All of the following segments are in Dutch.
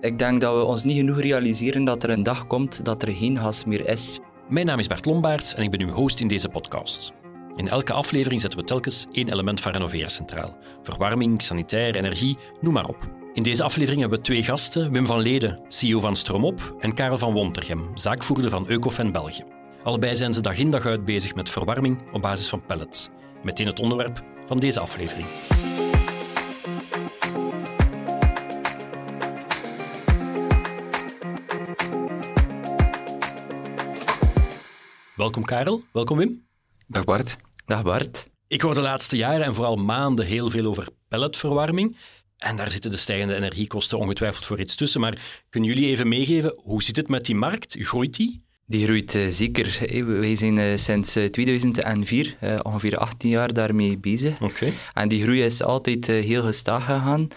Ik denk dat we ons niet genoeg realiseren dat er een dag komt dat er geen gas meer is. Mijn naam is Bert Lombaerts en ik ben uw host in deze podcast. In elke aflevering zetten we telkens één element van renoveren centraal. Verwarming, sanitair, energie, noem maar op. In deze aflevering hebben we twee gasten, Wim van Leden, CEO van Stromop, en Karel van Wontergem, zaakvoerder van Eucofen België. Allebei zijn ze dag in dag uit bezig met verwarming op basis van pellets. Meteen het onderwerp van deze aflevering. Welkom Karel, welkom Wim. Dag Bart. Dag Bart. Ik hoor de laatste jaren en vooral maanden heel veel over pelletverwarming. En daar zitten de stijgende energiekosten ongetwijfeld voor iets tussen. Maar kunnen jullie even meegeven, hoe zit het met die markt? Groeit die? Die groeit uh, zeker. Wij zijn uh, sinds 2004, uh, ongeveer 18 jaar, daarmee bezig. Okay. En die groei is altijd heel gestaag gegaan.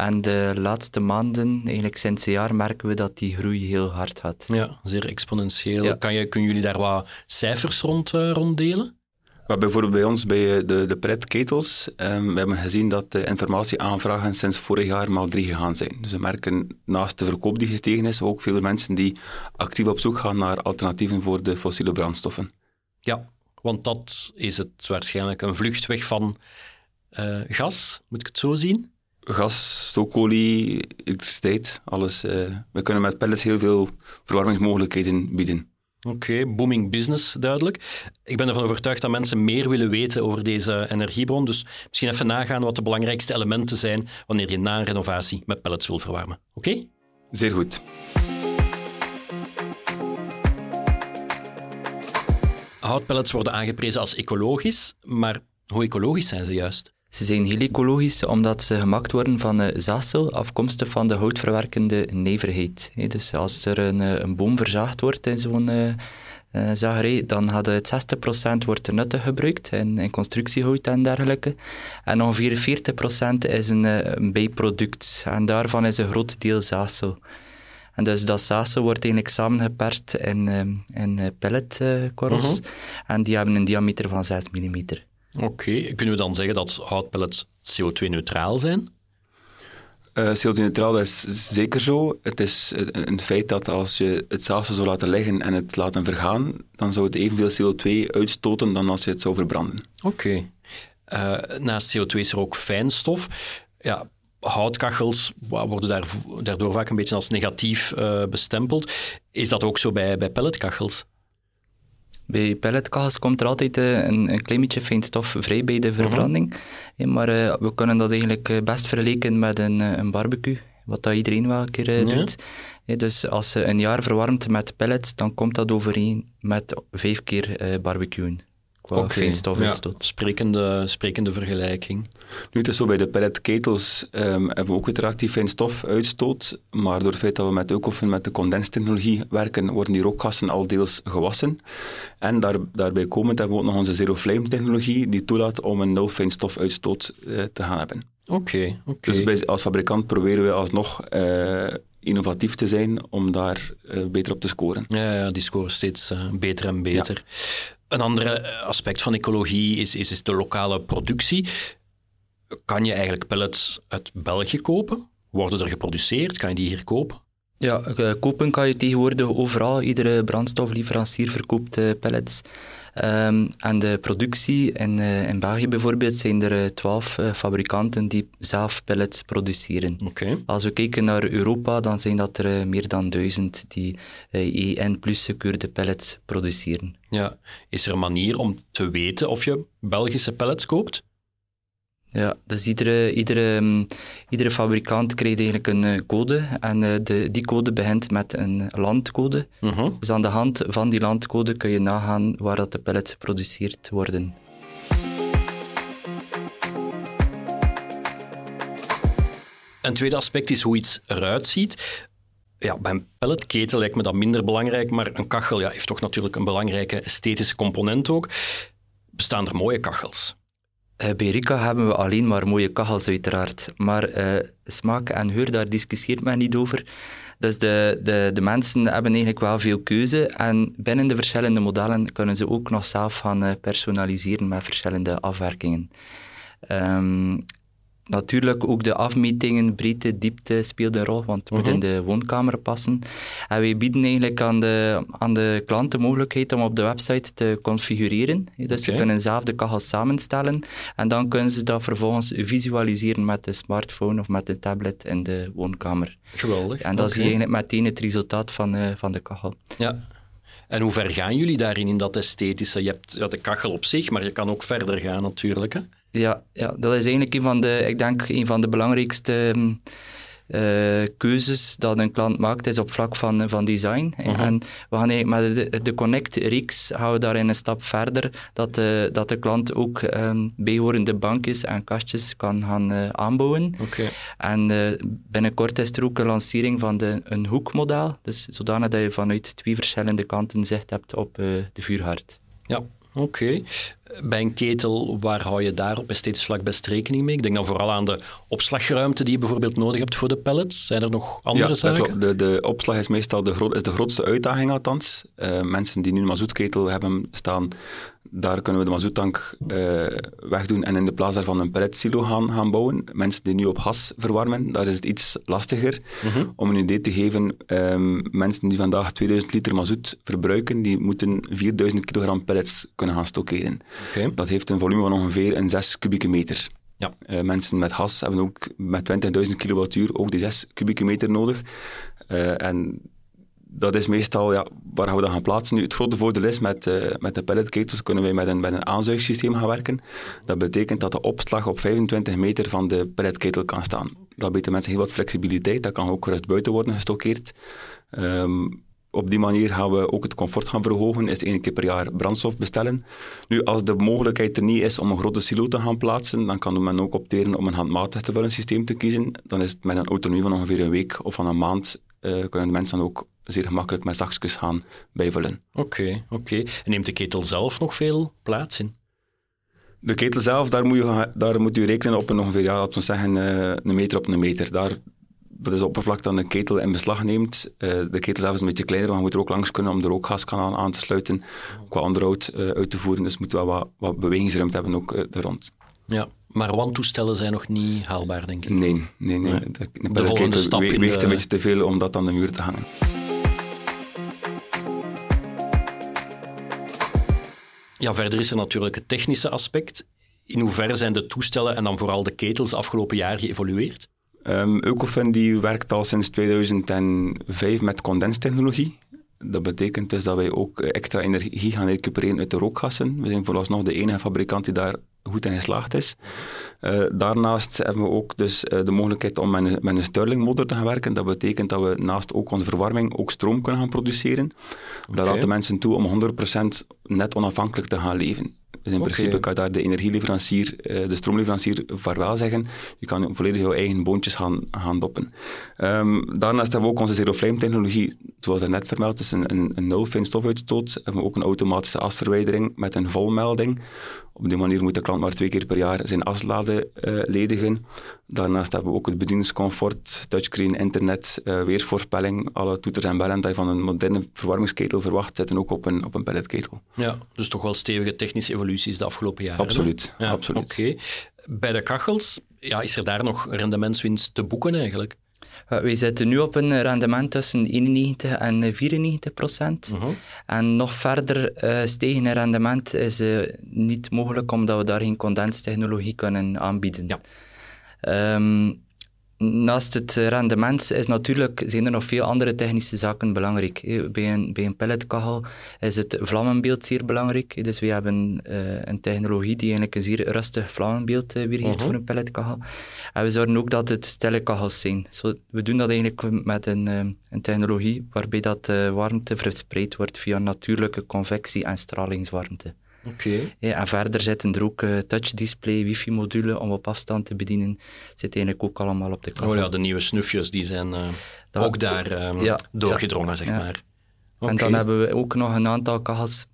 En de laatste maanden, eigenlijk sinds een jaar, merken we dat die groei heel hard gaat. Ja, zeer exponentieel. Ja. Kan je, kunnen jullie daar wat cijfers rond, rond delen? Maar bijvoorbeeld bij ons, bij de, de pretketels, um, we hebben gezien dat de informatieaanvragen sinds vorig jaar maal drie gegaan zijn. Dus we merken naast de verkoop die gestegen is, ook veel mensen die actief op zoek gaan naar alternatieven voor de fossiele brandstoffen. Ja, want dat is het waarschijnlijk een vlucht weg van uh, gas, moet ik het zo zien? Gas, stookolie, elektriciteit, alles. Uh, we kunnen met pellets heel veel verwarmingsmogelijkheden bieden. Oké, okay, booming business, duidelijk. Ik ben ervan overtuigd dat mensen meer willen weten over deze energiebron. Dus misschien even nagaan wat de belangrijkste elementen zijn wanneer je na een renovatie met pellets wil verwarmen. Oké? Okay? Zeer goed. Houtpellets worden aangeprezen als ecologisch, maar hoe ecologisch zijn ze juist? Ze zijn heel ecologisch omdat ze gemaakt worden van uh, zaadsel, afkomstig van de houtverwerkende nijverheid. Hey, dus als er een, een, boom verzaagd wordt in zo'n uh, zagerij, dan gaat het 60% wordt er nuttig gebruikt in, in, constructiehout en dergelijke. En ongeveer 40% is een, een, bijproduct. En daarvan is een groot deel zaadsel. En dus dat zaadsel wordt eigenlijk samengeperst in, in pelletkorrels. -huh. En die hebben een diameter van 6 mm. Oké, okay. kunnen we dan zeggen dat houtpellets CO2-neutraal zijn? Uh, CO2-neutraal is zeker zo. Het is een feit dat als je het zaadsel zou laten liggen en het laten vergaan, dan zou het evenveel CO2 uitstoten dan als je het zou verbranden. Oké. Okay. Uh, naast CO2 is er ook fijnstof. Ja, houtkachels worden daar, daardoor vaak een beetje als negatief uh, bestempeld. Is dat ook zo bij, bij pelletkachels? Bij pelletkachels komt er altijd een, een klein beetje fijnstof vrij bij de verbranding. Ja, maar uh, we kunnen dat eigenlijk best vergelijken met een, een barbecue, wat dat iedereen wel een keer ja. doet. Dus als je een jaar verwarmt met pellets, dan komt dat overeen met vijf keer barbecuen. Qua okay. fijnstofuitstoot. Ja, sprekende, sprekende vergelijking. Nu, het is zo, bij de pelletketels um, hebben we ook uiteraard die fijnstofuitstoot, maar door het feit dat we met Eucofen met de condenstechnologie werken, worden die rookgassen al deels gewassen. En daar, daarbij komend hebben we ook nog onze zero flame technologie, die toelaat om een nul fijnstofuitstoot uh, te gaan hebben. Oké, okay, okay. Dus bij, als fabrikant proberen we alsnog uh, innovatief te zijn om daar uh, beter op te scoren. Ja, ja die scoren steeds beter en beter. Een ander aspect van ecologie is, is, is de lokale productie. Kan je eigenlijk pellets uit België kopen? Worden er geproduceerd? Kan je die hier kopen? Ja, kopen kan je tegenwoordig overal. Iedere brandstofleverancier verkoopt uh, pellets. Um, en de productie in, uh, in België bijvoorbeeld zijn er twaalf fabrikanten die zelf pellets produceren. Okay. Als we kijken naar Europa, dan zijn dat er meer dan duizend die EN plus gekeurde pellets produceren. Ja, is er een manier om te weten of je Belgische pellets koopt? Ja, dus iedere, iedere, iedere fabrikant krijgt eigenlijk een code en de, die code begint met een landcode. Uh -huh. Dus aan de hand van die landcode kun je nagaan waar dat de pellets geproduceerd worden. Een tweede aspect is hoe iets eruit ziet. Ja, bij een pelletketel lijkt me dat minder belangrijk, maar een kachel ja, heeft toch natuurlijk een belangrijke esthetische component ook. Bestaan er mooie kachels? Uh, bij Rika hebben we alleen maar mooie kachels, uiteraard. Maar uh, smaak en geur, daar discussieert men niet over. Dus de, de, de mensen hebben eigenlijk wel veel keuze. En binnen de verschillende modellen kunnen ze ook nog zelf gaan uh, personaliseren met verschillende afwerkingen. Um, natuurlijk ook de afmetingen, breedte, diepte speelden een rol, want het moet in de woonkamer passen. En wij bieden eigenlijk aan de, aan de klant de mogelijkheid om op de website te configureren. Dus ze kunnen zelf de kachel samenstellen en dan kunnen ze dat vervolgens visualiseren met de smartphone of met de tablet in de woonkamer. Geweldig. En dan Oké. zie je eigenlijk meteen het resultaat van, eh, van de kachel. Ja. En hoe ver gaan jullie daarin, in dat esthetische? Je hebt ja, de kachel op zich, maar je kan ook verder gaan natuurlijk. Hè? Ja, ja, dat is eigenlijk een van de, ik denk, een van de belangrijkste mm, eh, keuzes dat een klant maakt, is op vlak van, van design. En we gaan eigenlijk met de, de Connect-reeks gaan we daarin een stap verder, dat de, dat de klant ook ehm, bijhorende bankjes en kastjes kan gaan eh, aanbouwen. Oké. En eh, binnenkort is er ook een lancering van de, een hoekmodel, dus zodanig dat je vanuit twee verschillende kanten zicht hebt op eh, de vuurhaard. Ja, oké. Bij een ketel, waar hou je daar op esthetisch vlak best rekening mee? Ik denk dan vooral aan de opslagruimte die je bijvoorbeeld nodig hebt voor de pellets. Zijn er nog andere ja, zaken? De, de opslag is meestal de, groot, is de grootste uitdaging althans. Eh, mensen die nu een mazoetketel hebben staan, daar kunnen we de mazoettank eh, wegdoen en in de plaats daarvan een pelletsilo gaan, gaan bouwen. Mensen die nu op gas verwarmen, daar is het iets lastiger. Mhm. Om een idee te geven, ehm, mensen die vandaag 2000 liter mazoet verbruiken, die moeten 4000 kilogram pellets kunnen gaan stockeren. Dat heeft een volume van ongeveer een 6 kubieke meter. Ja. Eh, mensen met gas hebben ook met 20.000 kilowattuur ook die 6 kubieke meter nodig. Eh, en dat is meestal ja, waar gaan we dat gaan plaatsen. Nu, het grote voordeel is, met, eh, met de pelletketels kunnen wij met een, met een aanzuigsysteem gaan werken. Dat betekent dat de opslag op 25 meter van de pelletketel kan staan. Dat biedt de mensen heel wat flexibiliteit. Dat kan ook gerust buiten worden gestockeerd. Ehm, op die manier gaan we ook het comfort gaan verhogen. Is één keer per jaar brandstof bestellen. Nu, als de mogelijkheid er niet is om een grote silo te gaan plaatsen, dan kan men ook opteren om een handmatig te vullen systeem te kiezen. Dan is het met een autonomie van ongeveer een week of van een maand eh, kunnen de mensen dan ook zeer gemakkelijk met zakjes gaan bijvullen. Oké, oké. En neemt de ketel zelf nog veel plaats in? De ketel zelf, daar moet je, daar moet u rekenen op een ongeveer, ja, laten we zeggen, eh, een meter op een meter. Daar, dat is het oppervlak dat een ketel in beslag neemt. Eh, de ketel zelf is een beetje kleiner, maar je moet er ook langs kunnen om de rookgaskanaal aan te sluiten, qua onderhoud uit te voeren. Dus je moet wel wat, wat bewegingsruimte hebben ook er rond. Ja, maar wandtoestellen zijn nog niet haalbaar, denk ik. Nee, nee, nee. Nee. De, de, volgende stap we- weegt de- een beetje te veel om dat aan de muur te hangen. Ja, verder is er natuurlijk het technische aspect. In hoeverre zijn de toestellen en dan vooral de ketels de afgelopen jaar geëvolueerd? Um, Eucofin die werkt al sinds 2005 met condenstechnologie. Dat betekent dus dat wij ook eh, extra energie gaan recupereren uit de rookgassen. We zijn vooralsnog de enige fabrikant die daar goed in geslaagd is. Uh, daarnaast hebben we ook dus uh, de mogelijkheid om met een, met een te gaan werken. Dat betekent dat we naast ook onze verwarming ook stroom kunnen gaan produceren. Okay. Dat laat de mensen toe om 100% net onafhankelijk te gaan leven. Dus in okay. principe kan je daar de energieleverancier, uh, de stroomleverancier vaarwel zeggen. Je kan volledig je eigen boontjes gaan, gaan doppen. Um, daarnaast hebben we ook onze zero flame technologie, zoals daarnet vermeld, dus een, een, een stofuitstoot. Hebben we ook een automatische asverwijdering met een volmelding. Op die manier moet de klant maar twee keer per jaar zijn as laten uh, ledigen. Daarnaast hebben we ook het bedieningscomfort, touchscreen, internet, uh, weersvoorspelling. Alle toeters en bellen die je van een moderne verwarmingsketel verwacht, zitten ook op een, op een pelletketel. Ja, dus toch wel stevige technische evoluties de afgelopen jaren. Absoluut, ja, absoluut. Oké. Okay. Bij de kachels, ja, is er daar nog rendementswinst te boeken eigenlijk? We zitten nu op een rendement tussen 91 en 94 procent. Uh -huh. En nog verder uh, stijgende rendement is uh, niet mogelijk, omdat we daar geen condenstechnologie kunnen aanbieden. Ja. Um, naast het rendement is natuurlijk, zijn er nog veel andere technische zaken belangrijk. Bij een, bij een pelletkachel is het vlammenbeeld zeer belangrijk. Dus we hebben uh, een technologie die eigenlijk een zeer rustig vlammenbeeld uh, weergeeft -huh. voor een pelletkachel. En we zorgen ook dat het stille kachels zijn. Zo, we doen dat eigenlijk met een, uh, een technologie waarbij dat warmte verspreid wordt via natuurlijke convectie en stralingswarmte. Okay. Ja, en verder zitten er ook uh, touchdisplay, wifi-module om op afstand te bedienen. Zit eigenlijk ook allemaal op de kachel. Oh ja, de nieuwe snufjes die zijn uh, dat, ook daar um, ja, doorgedrongen, ja, zeg maar. Okay. En dan hebben we ook nog een aantal kachels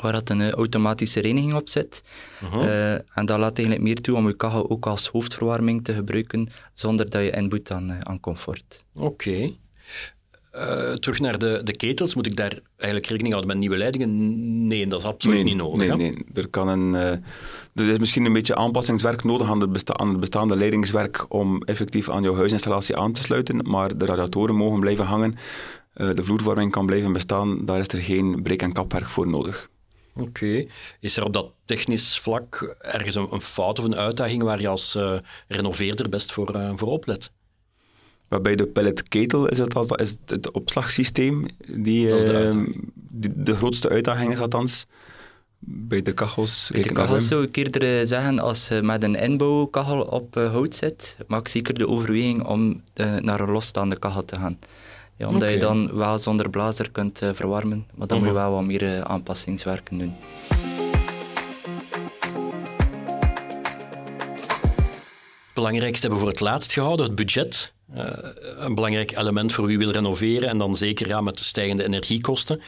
waar dat een uh, automatische reiniging op zit. Uh -huh. uh, en dat laat eigenlijk meer toe om je kachel ook als hoofdverwarming te gebruiken, zonder dat je inboet aan, aan comfort. Oké. Okay. Uh, terug naar de, de ketels, moet ik daar eigenlijk rekening houden met nieuwe leidingen? Nee, dat is absoluut niet nodig. Nee, nee. Er, kan een, uh, er is misschien een beetje aanpassingswerk nodig aan, de besta aan het bestaande leidingswerk om effectief aan jouw huisinstallatie aan te sluiten, maar de radiatoren mogen blijven hangen, uh, de vloervorming kan blijven bestaan, daar is er geen breek- en kapwerk voor nodig. Oké. Is er op dat technisch vlak ergens een, een, fout of een uitdaging waar je als renoveerder best voor, voor oplet? Waarbij de pelletketel is het, is het opslagsysteem die, de, de grootste uitdaging is althans. Bij de kachels. Bij de kachels zou ik eerder zeggen, als je met een inbouwkachel op uh, hout zit, maak zeker de overweging om uh, naar een losstaande kachel te gaan. Ja, omdat okay. je dan wel zonder blazer kunt verwarmen, maar dan uh -huh. moet je wel wat meer aanpassingswerken doen. Belangrijkste hebben we voor het laatst gehouden, het budget. Uh, een belangrijk element voor wie wil renoveren en dan zeker ja, met de stijgende energiekosten.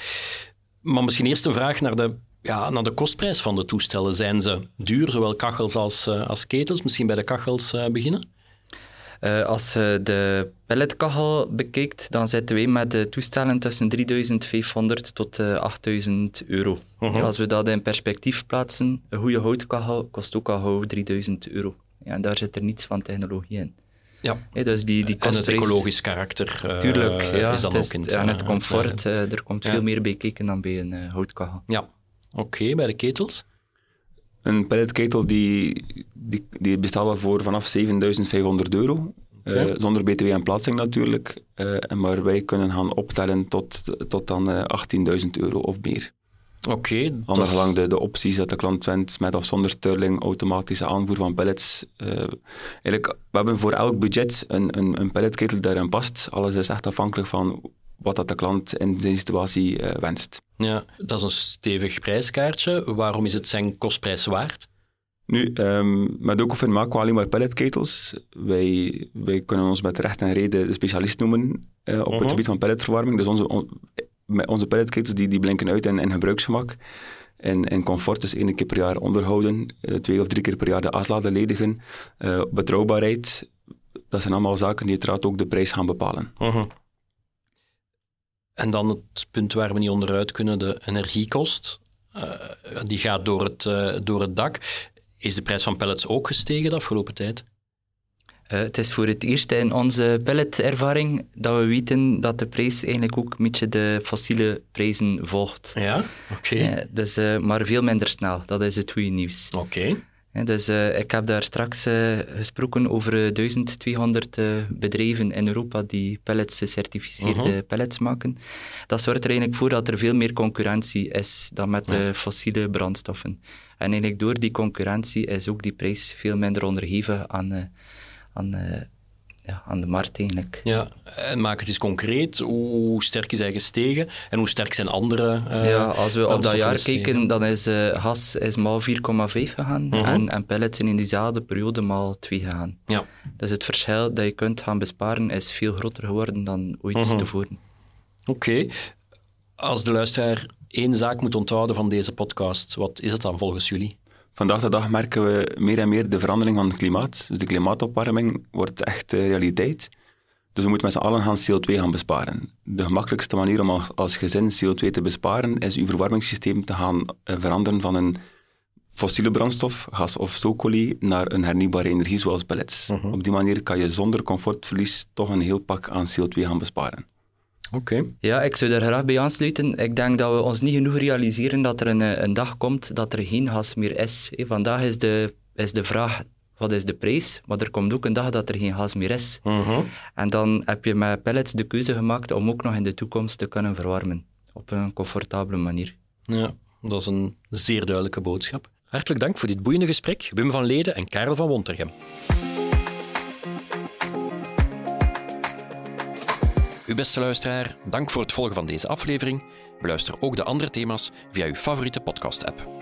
Maar misschien eerst een vraag naar de, ja, naar de kostprijs van de toestellen. Zijn ze duur, zowel kachels als, uh, als ketels? Misschien bij de kachels uh, beginnen? als je de pelletkachel bekijkt, dan zitten we met de toestellen tussen 3500 tot 8000 euro. -huh. ja, als we dat in perspectief plaatsen, een goede houtkachel kost ook al gauw 3000 euro. Ja, en daar zit er niets van technologie in. Ja. dus die, die en het ecologisch karakter uh, Tuurlijk, ja, is dan ook in het, En het comfort, uh, er komt veel meer bij kijken dan bij een uh, houtkachel. Ja, oké, okay, bij de ketels? Een pelletketel die, die, die bestaat voor vanaf 7.500 euro. Okay. zonder btw en plaatsing natuurlijk. maar wij kunnen gaan optellen tot, tot dan 18.000 euro of meer. Oké. Okay, is... de, de opties dat de klant wenst, met of zonder Sterling, automatische aanvoer van pellets. Uh, eigenlijk, we hebben voor elk budget een, een, een pelletketel daarin past. Alles is echt afhankelijk van wat dat de klant in deze situatie uh, wenst. Ja, dat is een stevig prijskaartje. Waarom is het zijn kostprijs waard? Nu, um, met Ocofin maken we alleen maar pelletketels. Wij, wij kunnen ons met recht en reden de specialist noemen uh, op uh -huh. het mhm. gebied van pelletverwarming. Dus onze, on, onze pelletketels die, die blinken uit in, gebruiksgemak. En, en comfort, dus één keer per jaar onderhouden, uh, twee of drie keer per jaar de asladen ledigen. Uh, betrouwbaarheid, dat zijn allemaal zaken die uiteraard ook de prijs gaan bepalen. -huh. En dan het punt waar we niet onderuit kunnen, de energiekost. Uh, die gaat door het, door het dak. Is de prijs van pellets ook gestegen de afgelopen tijd? Uh, het is voor het eerst in onze pelletervaring dat we weten dat de prijs eigenlijk ook een beetje de fossiele prijzen volgt. Ja, oké. Okay. Uh, dus, uh, maar veel minder snel, dat is het goede nieuws. Oké. Okay. dus ik heb daar straks gesproken over 1200 bedrijven in Europa die pellets gecertificeerde -huh. pellets maken. Dat zorgt er eigenlijk voor dat er veel meer concurrentie is dan met de fossiele brandstoffen. En eigenlijk door die concurrentie is ook die prijs veel minder onderhevig aan aan, uh, ja, aan de markt eigenlijk. Ja, en maak het eens concreet. Hoe sterk is hij gestegen en hoe sterk zijn andere uh, Ja, als we op dat jaar kijken, dan is uh, gas is maal 4,5 gegaan uh -huh. en, en pellets zijn in diezelfde periode maal 2 gegaan. Ja. Dus het verschil dat je kunt gaan besparen is veel groter geworden dan ooit -huh. tevoren. Oké. Okay. Als de luisteraar één zaak moet onthouden van deze podcast, wat is het dan volgens jullie? Vandaag de dag merken we meer en meer de verandering van het klimaat. Dus de klimaatopwarming wordt echt realiteit. Dus we moeten met z'n allen gaan CO2 gaan besparen. De gemakkelijkste manier om als gezin CO2 te besparen is uw verwarmingssysteem te gaan uh, veranderen van een fossiele brandstof, gas of stookolie, naar een hernieuwbare energie zoals pellets. Uh mhm. -huh. Op die manier kan je zonder comfortverlies toch een heel pak aan CO2 gaan besparen. Oké. Ja, ik zou daar graag bij aansluiten. Ik denk dat we ons niet genoeg realiseren dat er een, eh, een dag komt dat er geen gas meer is. Vandaag is de, is de vraag, wat is de prijs? Maar er komt ook een dag dat er geen gas meer is. Uh mhm. -huh. En dan heb je met pellets de keuze gemaakt om ook nog in de toekomst te kunnen verwarmen. Op een comfortabele manier. Ja, dat is een zeer duidelijke boodschap. Hartelijk dank voor dit boeiende gesprek, Wim van Leden en Karel van Wontergem. Uw beste luisteraar, dank voor het volgen van deze aflevering. Beluister ook de andere thema's via uw favoriete podcast-app.